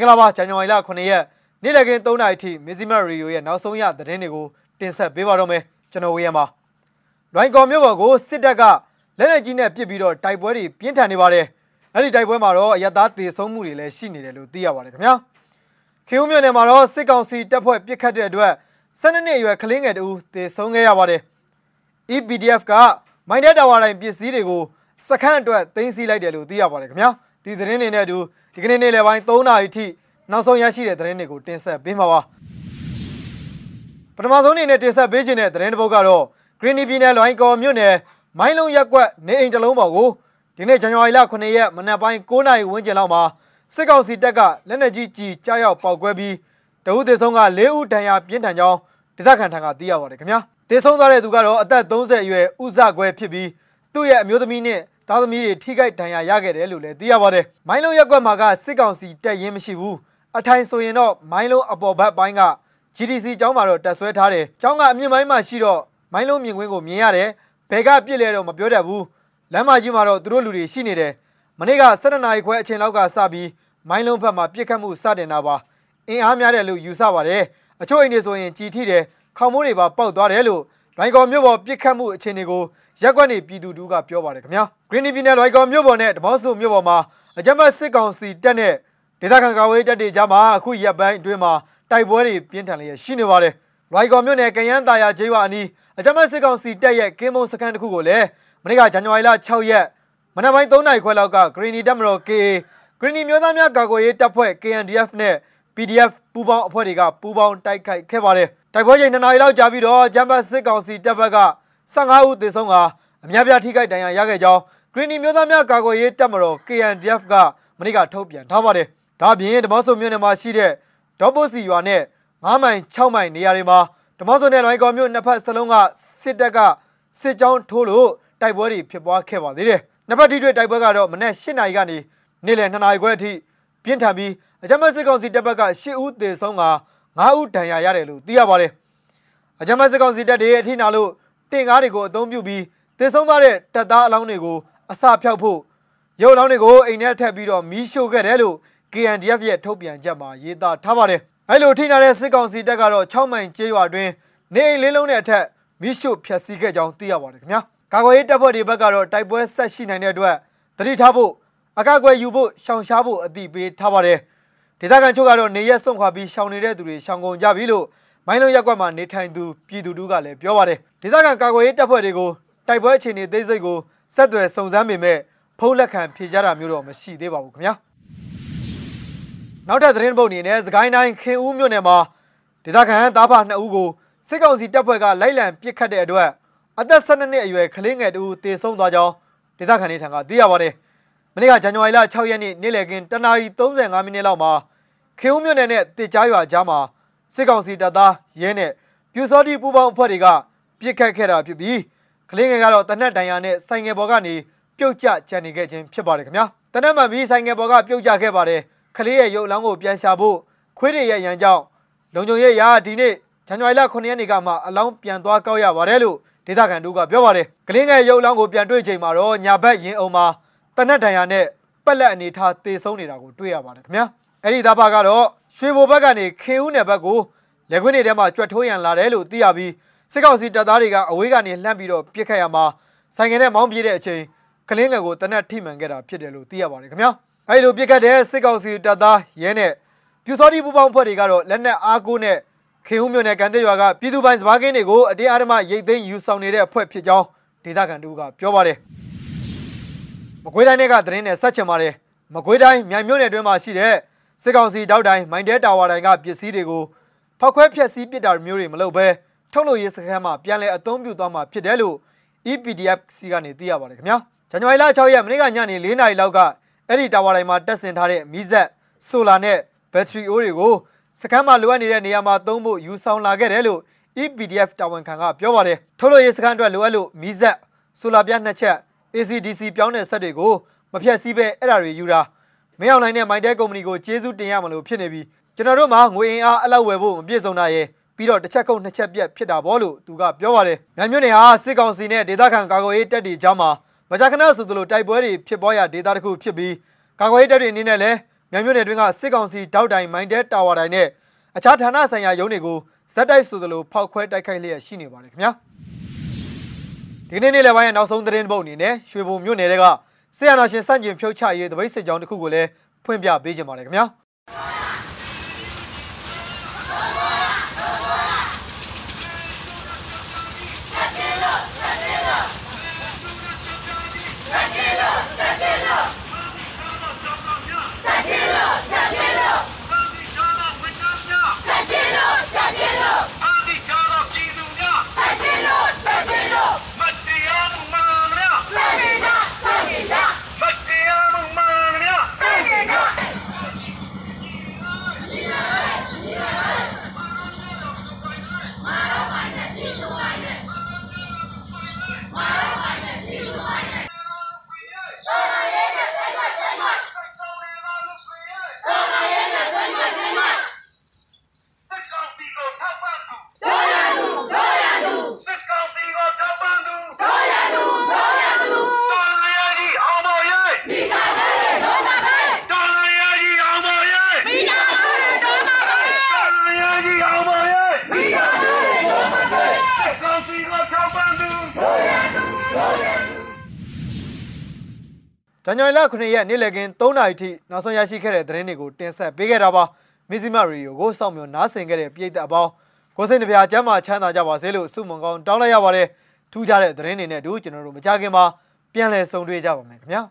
င်္ဂလာပါဇန်နဝါရီလ9ရက်နေ့လည်ခင်း3နာရီထိမီဇီမတ်ရေဒီယိုရဲ့နောက်ဆုံးရသတင်းတွေကိုတင်ဆက်ပေးပါတော့မယ်ကျွန်တော်ဝေးရမှာလွိုင်ကော်မြို့ပေါ်ကိုစစ်တပ်ကလက်နက်ကြီးနဲ့ပစ်ပြီးတော့တိုက်ပွဲတွေပြင်းထန်နေပါတယ်အဲ့ဒီတိုက်ပွဲမှာတော့အရသားတေဆုံးမှုတွေလည်းရှိနေတယ်လို့သိရပါတယ်ခင်ဗျာခေဦးမြို့နယ်မှာတော့စစ်ကောင်စီတပ်ဖွဲ့ပစ်ခတ်တဲ့အတွက်12နှစ်အရွယ်ကလေးငယ်တူတေဆုံးခဲ့ရပါတယ် EPDF ကမိုင်းတဲ့တာဝါတိုင်းပစ္စည်းတွေကိုစခန်းအတွက်သိမ်းဆည်းလိုက်တယ်လို့သိရပါတယ်ခင်ဗျာ ဒီသတင်းတွေနဲ့အတူဒီကနေ့နေ့လယ်ပိုင်း3နာရီထိနောက်ဆုံးရရှိတဲ့သတင်းတွေကိုတင်ဆက်ပေးမှာပါပထမဆုံးအနေနဲ့တင်ဆက်ပေးခြင်းတဲ့သတင်းတစ်ပုဒ်ကတော့ Green ပြည်နယ်လွိုင်းကော်မြို့နယ်မိုင်းလုံးရက်ကွက်နေအိမ်တစ်လုံးပေါ်ကိုဒီနေ့ဇန်နဝါရီလ9ရက်မနက်ပိုင်း9နာရီဝန်းကျင်လောက်မှာစစ်ကောင်စီတပ်ကလက်နက်ကြီးကြီးကြားရောက်ပောက်ကွဲပြီးတအုပ်သေဆုံးက၄ဦးဒဏ်ရာပြင်းထန်ကြောင်းဒေသခံထံကသိရပါတယ်ခင်ဗျာသေဆုံးသွားတဲ့သူကတော့အသက်30အရွယ်ဥဇခွဲဖြစ်ပြီးသူ့ရဲ့အမျိုးသမီးနဲ့ သားသမီးတွေထိခိုက်ဒဏ်ရာရခဲ့တယ်လို့လည်းသိရပါတယ်။မိုင်းလုံးရက်ကွက်မှာကစစ်ကောင်စီတက်ရင်မရှိဘူး။အထိုင်ဆိုရင်တော့မိုင်းလုံးအပေါ်ဘက်ပိုင်းက GDC ကျောင်းမှာတော့တက်ဆွဲထားတယ်။ကျောင်းကအမြင့်ပိုင်းမှာရှိတော့မိုင်းလုံးမြင်ကွင်းကိုမြင်ရတယ်။ဘယ်ကပြစ်လဲတော့မပြောတတ်ဘူး။လမ်းမကြီးမှာတော့သူတို့လူတွေရှိနေတယ်။မနေ့က7နာရီခွဲအချိန်လောက်ကစပြီးမိုင်းလုံးဘက်မှာပြစ်ခတ်မှုစတင်တာပါ။အင်အားများတယ်လို့ယူဆပါတယ်။အချို့အိမ်တွေဆိုရင်ကြည်ထိတယ်။ခေါင်းမိုးတွေပါပေါက်သွားတယ်လို့ဒိုင်ကော်မြို့ပေါ်ပြစ်ခတ်မှုအခြေအနေကို ရက်ကွက်နေပြည်သူတူကပြောပါတယ်ခင်ဗျာဂရင်းနီပြည်နယ်လွိုင်ကော်မြို့ပေါ်နဲ့တမော့ဆူမြို့ပေါ်မှာအကြမ်းဖက်စစ်ကောင်စီတပ်နဲ့ဒေသခံကာကွယ်တပ်တွေကြားမှာအခုရက်ပိုင်းအတွင်းမှာတိုက်ပွဲတွေပြင်းထန်လျက်ရှိနေပါတယ်လွိုင်ကော်မြို့နယ်ကရန်တာယာကျေးရွာအနီးအကြမ်းဖက်စစ်ကောင်စီတပ်ရဲ့ကင်းမုံစခန်းတစ်ခုကိုလည်းမနေ့ကဇန်နဝါရီလ6ရက်မနက်ပိုင်း3နာရီခွဲလောက်ကဂရင်းနီတပ်မတော် KA ဂရင်းနီမျိုးသားများကာကွယ်ရေးတပ်ဖွဲ့ KNDF နဲ့ PDF ပူးပေါင်းအဖွဲ့တွေကပူးပေါင်းတိုက်ခိုက်ခဲ့ပါတယ်တိုက်ပွဲချိန်2နာရီလောက်ကြာပြီးတော့ဂျမ်ဘတ်စစ်ကောင်စီတပ်ဘက်က 15ဦးသေဆုံးကအများပြားထိခိုက်ဒဏ်ရာရခဲ့ကြောင်းဂရင်းနီမျိုးသားများကာကွယ်ရေးတပ်မတော် KNDF ကမနေ့ကထုတ်ပြန်ထားပါတယ်။ဒါ့အပြင်ဓမ္မဆုမြို့နယ်မှာရှိတဲ့ဒေါပုစီရွာနဲ့9မိုင်6မိုင်နေရာတွေမှာဓမ္မဆုနယ်လွိုင်ကော်မြို့နှစ်ဖက်စလုံးကစစ်တပ်ကစစ်ကြောင်းထိုးလို့တိုက်ပွဲတွေဖြစ်ပွားခဲ့ပါသေးတယ်။နှစ်ဖက်ထိတွေ့တိုက်ပွဲကတော့မနေ့8နာရီကနေနေ့လယ်2နာရီခွဲအထိပြင်းထန်ပြီးအကြမ်းဖက်စစ်ကောင်စီတပ်ဘက်က10ဦးသေဆုံးက9ဦးဒဏ်ရာရတယ်လို့သိရပါတယ်။အကြမ်းဖက်စစ်ကောင်စီတပ်တွေအထိနာလို့ တင်ကားတွေကိုအသုံးပြုပြီးတည်ဆုံးသွားတဲ့တပ်သားအလောင်းတွေကိုအစာဖြောက်ဖို့ရုပ်အလောင်းတွေကိုအိမ်ထဲထည့်ပြီးတော့မီးရှို့ခဲ့တယ်လို့ KNDF ရဲ့ထုတ်ပြန်ချက်မှာရေးသားထားပါတယ်။အဲလိုထိနာတဲ့စစ်ကောင်စီတပ်ကတော့6မိုင်ကျေးရွာတွင်နေအိမ်လေးလုံးနဲ့အထက်မီးရှို့ဖျက်ဆီးခဲ့ကြောင်းသိရပါတယ်ခင်ဗျာ။ကာကွယ်ရေးတပ်ဖွဲ့တွေဘက်ကတော့တိုက်ပွဲဆက်ရှိနိုင်တဲ့အတွက်တတိထားဖို့အကာအကွယ်ယူဖို့ရှောင်ရှားဖို့အတိပေးထားပါတယ်။ဒေသခံချုပ်ကတော့နေရက်စွန့်ခွာပြီးရှောင်နေတဲ့သူတွေရှောင်ကုန်ကြပြီလို့ မိုင်းလုံးရက်ကွက်မှာနေထိုင်သူပြည်သူတို့ကလည်းပြောပါတယ်။ဒေသခံကာကွယ်ရေးတပ်ဖွဲ့တွေကိုတိုက်ပွဲအခြေအနေသိစိတ်ကိုဆက်သွယ်စုံစမ်းပေမဲ့ဖုံးလက်ခံဖြေကြတာမျိုးတော့မရှိသေးပါဘူးခင်ဗျာနောက်ထပ်သတင်းပုတ်အနေနဲ့စကိုင်းတိုင်းခင်ဦးမြို့နယ်မှာဒေသခံသားဖနှစ်ဦးကိုစစ်ကောင်စီတပ်ဖွဲ့ကလိုက်လံပစ်ခတ်တဲ့အတွက်အသက်12နှစ်အရွယ်ကလေးငယ်တူတေဆုံးသွားကြောင်းဒေသခံတွေထံကသိရပါတယ်မနေ့ကဇန်နဝါရီလ6ရက်နေ့နေ့လည်ခင်းတနာရီ35မိနစ်လောက်မှာခင်ဦးမြို့နယ်နဲ့တစ်ကြားရွာကြားမှာ စစ်ကောင်စီတပ်သားရဲနဲ့ပြူစောတိပူပေါင်းအဖွဲ့တွေကပြစ်ခတ်ခဲ့တာဖြစ်ပြီးကလေးငယ်ကတော့တနက်တန်ရာနဲ့ဆိုင်ငယ်ပေါ်ကနေပြုတ်ကျကျန်နေခဲ့ခြင်းဖြစ်ပါတယ်ခင်ဗျာတနက်မှပြီးဆိုင်ငယ်ပေါ်ကပြုတ်ကျခဲ့ပါတယ်ကလေးရဲ့ရုပ်အလောင်းကိုပြန်ရှာဖို့ခွေးတွေရဲ့ရန်ကြောင့်လုံခြုံရေးရာဒီနေ့ဇန်နဝါရီလ9ရက်နေ့ကမှအလောင်းပြန်သွားကောက်ရပါတယ်လို့ဒေသခံတို့ကပြောပါတယ်ကလေးငယ်ရုပ်အလောင်းကိုပြန်တွေ့ချိန်မှာတော့ညာဘက်ရင်အုံမှာတနက်တန်ရာနဲ့ပက်လက်အနေထားတေဆုံးနေတာကိုတွေ့ရပါတယ်ခင်ဗျာအဲ့ဒီသားဖကတော့ ရွှေဘိုဘက်ကနေခင်ဦးနယ်ဘက်ကိုလက်ခွင်းတွေထဲမှာကြွက်ထိုးရန်လာတယ်လို့သိရပြီးစစ်ကောင်စီတပ်သားတွေကအဝေးကနေလှမ်းပြီးတော့ပြစ်ခတ်ရမှာဆိုင်ငယ်နဲ့မောင်းပြေးတဲ့အချိန်ကလင်းငယ်ကိုတနက်ထိမှန်ခဲ့တာဖြစ်တယ်လို့သိရပါတယ်ခင်ဗျာအဲဒီလိုပြစ်ခတ်တဲ့စစ်ကောင်စီတပ်သားရဲနဲ့ပြူစောတိပူပေါင်းဖွဲ့တွေကတော့လက်နက်အားကိုးနဲ့ခင်ဦးမြို့နယ်ကန်တဲ့ရွာကပြည်သူပိုင်စပါးကင်းတွေကိုအတင်းအဓမ္မရိတ်သိမ်းယူဆောင်နေတဲ့အဖွဲ့ဖြစ်ကြောင်းဒေသခံတို့ကပြောပါတယ်မကွေးတိုင်းကသတင်းနဲ့ဆက်ချင်ပါတယ်မကွေးတိုင်းမြိုင်မြို့နယ်တွင်းမှာရှိတဲ့ စစ်ကောင်စီတောက်တိုင်းမိုင်းတဲတာဝါတိုင်းကပစ္စည်းတွေကိုဖောက်ခွဲဖျက်ဆီးပစ်တာမျိုးတွေမလုပ်ဘဲထုတ်လုပ်ရေးစခန်းမှာပြန်လည်အသုံးပြုသွားမှာဖြစ်တယ်လို့ EPDF စီကနေသိရပါတယ်ခင်ဗျာဇန်နဝါရီလ6ရက်မနေ့ကညနေ4နာရီလောက်ကအဲ့ဒီတာဝါတိုင်းမှာတက်ဆင်ထားတဲ့မီးစက်ဆိုလာနဲ့ဘက်ထရီအိုးတွေကိုစခန်းမှာလိုအပ်နေတဲ့နေရာမှာသုံးဖို့ယူဆောင်လာခဲ့တယ်လို့ EPDF တာဝန်ခံကပြောပါတယ်ထုတ်လုပ်ရေးစခန်းအတွက်လိုအပ်လို့မီးစက်ဆိုလာပြားနှစ်ချက် ACDC ပြောင်းတဲ့ဆက်တွေကိုမဖြတ်စည်းပဲအဲ့ဒါတွေယူတာ မင်းအောင်နိုင်တဲ့မိုင်းတဲကုမ္ပဏီကိုကျေးဇူးတင်ရမလို့ဖြစ်နေပြီကျွန်တော်တို့မှာငွေအင်အားအလောက်ဝယ်ဖို့မပြည့်စုံတာရဲ့ပြီးတော့တစ်ချက်ခုတ်နှစ်ချက်ပြက်ဖြစ်တာပေါ့လို့သူကပြောပါတယ်။မြန်မြို့နယ်ဟာစစ်ကောင်စီနဲ့ဒေသခံကာကွယ်ရေးတပ်တွေကြားမှာမကြာခဏဆိုသလိုတိုက်ပွဲတွေဖြစ်ပွားရာဒေသတစ်ခုဖြစ်ပြီးကာကွယ်ရေးတပ်တွေအနေနဲ့လည်းမြန်မြို့နယ်တွင်းကစစ်ကောင်စီတောက်တိုင်မိုင်းတဲတာဝါတိုင်နဲ့အခြားဌာနဆိုင်ရာရုံးတွေကိုဇက်တိုက်ဆိုသလိုဖောက်ခွဲတိုက်ခိုက်လျက်ရှိနေပါတယ်ခင်ဗျာဒီကနေ့နေ့လယ်ပိုင်းရဲ့နောက်ဆုံးသတင်းပုတ်အနေနဲ့ရွှေဘုံမြို့နယ်က ဆီယနာရှင်စန့်ကျင်ဖြုတ်ချရေးတပိတ်စစ်ကြောင်းတစ်ခုကိုလည်းဖွင့်ပြပေးကြပါတယ်ခင်ဗျာ အာဒီကြောင့်ပြည်သူများဆက်ချင်လို့ဆက်ချင်လို့မတရားမှုမှန်များဆက်ချင်တာဆက်ချင်တာမတရားမှုမှန်များဆက်ချင်တာ စစ်ကောင်စီကိုထောက်ပံ့သူတို့ရသူတို့ရသူစစ်ကောင်စီကိုထောက်ပံ့သူတို့ရသူတို့ရသူတော်ရရကြီးအောင်ပါရဲ့မိသားစုတို့တာပဲတော်ရရကြီးအောင်ပါရဲ့မိသားစုတို့တာပဲတော်ရရကြီးအောင်ပါရဲ့မိသားစုတို့တာပဲစစ်ကောင်စီကိုထောက်ပံ့သူတို့ရသူတို့ရသူ ဇ န်နဝါရီလ9ရက်နေ့လည်ခင်း3နာရီထိနောက်ဆုံးရရှိခဲ့တဲ့သတင်းတွေကိုတင်ဆက်ပေးခဲ့တာပါမီဇီမရီယိုကိုစောင့်မျှော်နားဆင်ခဲ့တဲ့ပြည်သက်အပေါင်းကိုစိတ်နှပြကျမ်းမာချမ်းသာကြပါစေလို့ဆုမွန်ကောင်းတောင်းလိုက်ရပါတယ်ထူးခြားတဲ့သတင်းတွေနဲ့အတူကျွန်တော်တို့မကြခင်မှာပြန်လည်ဆုံတွေ့ကြပါမယ်ခင်ဗျာ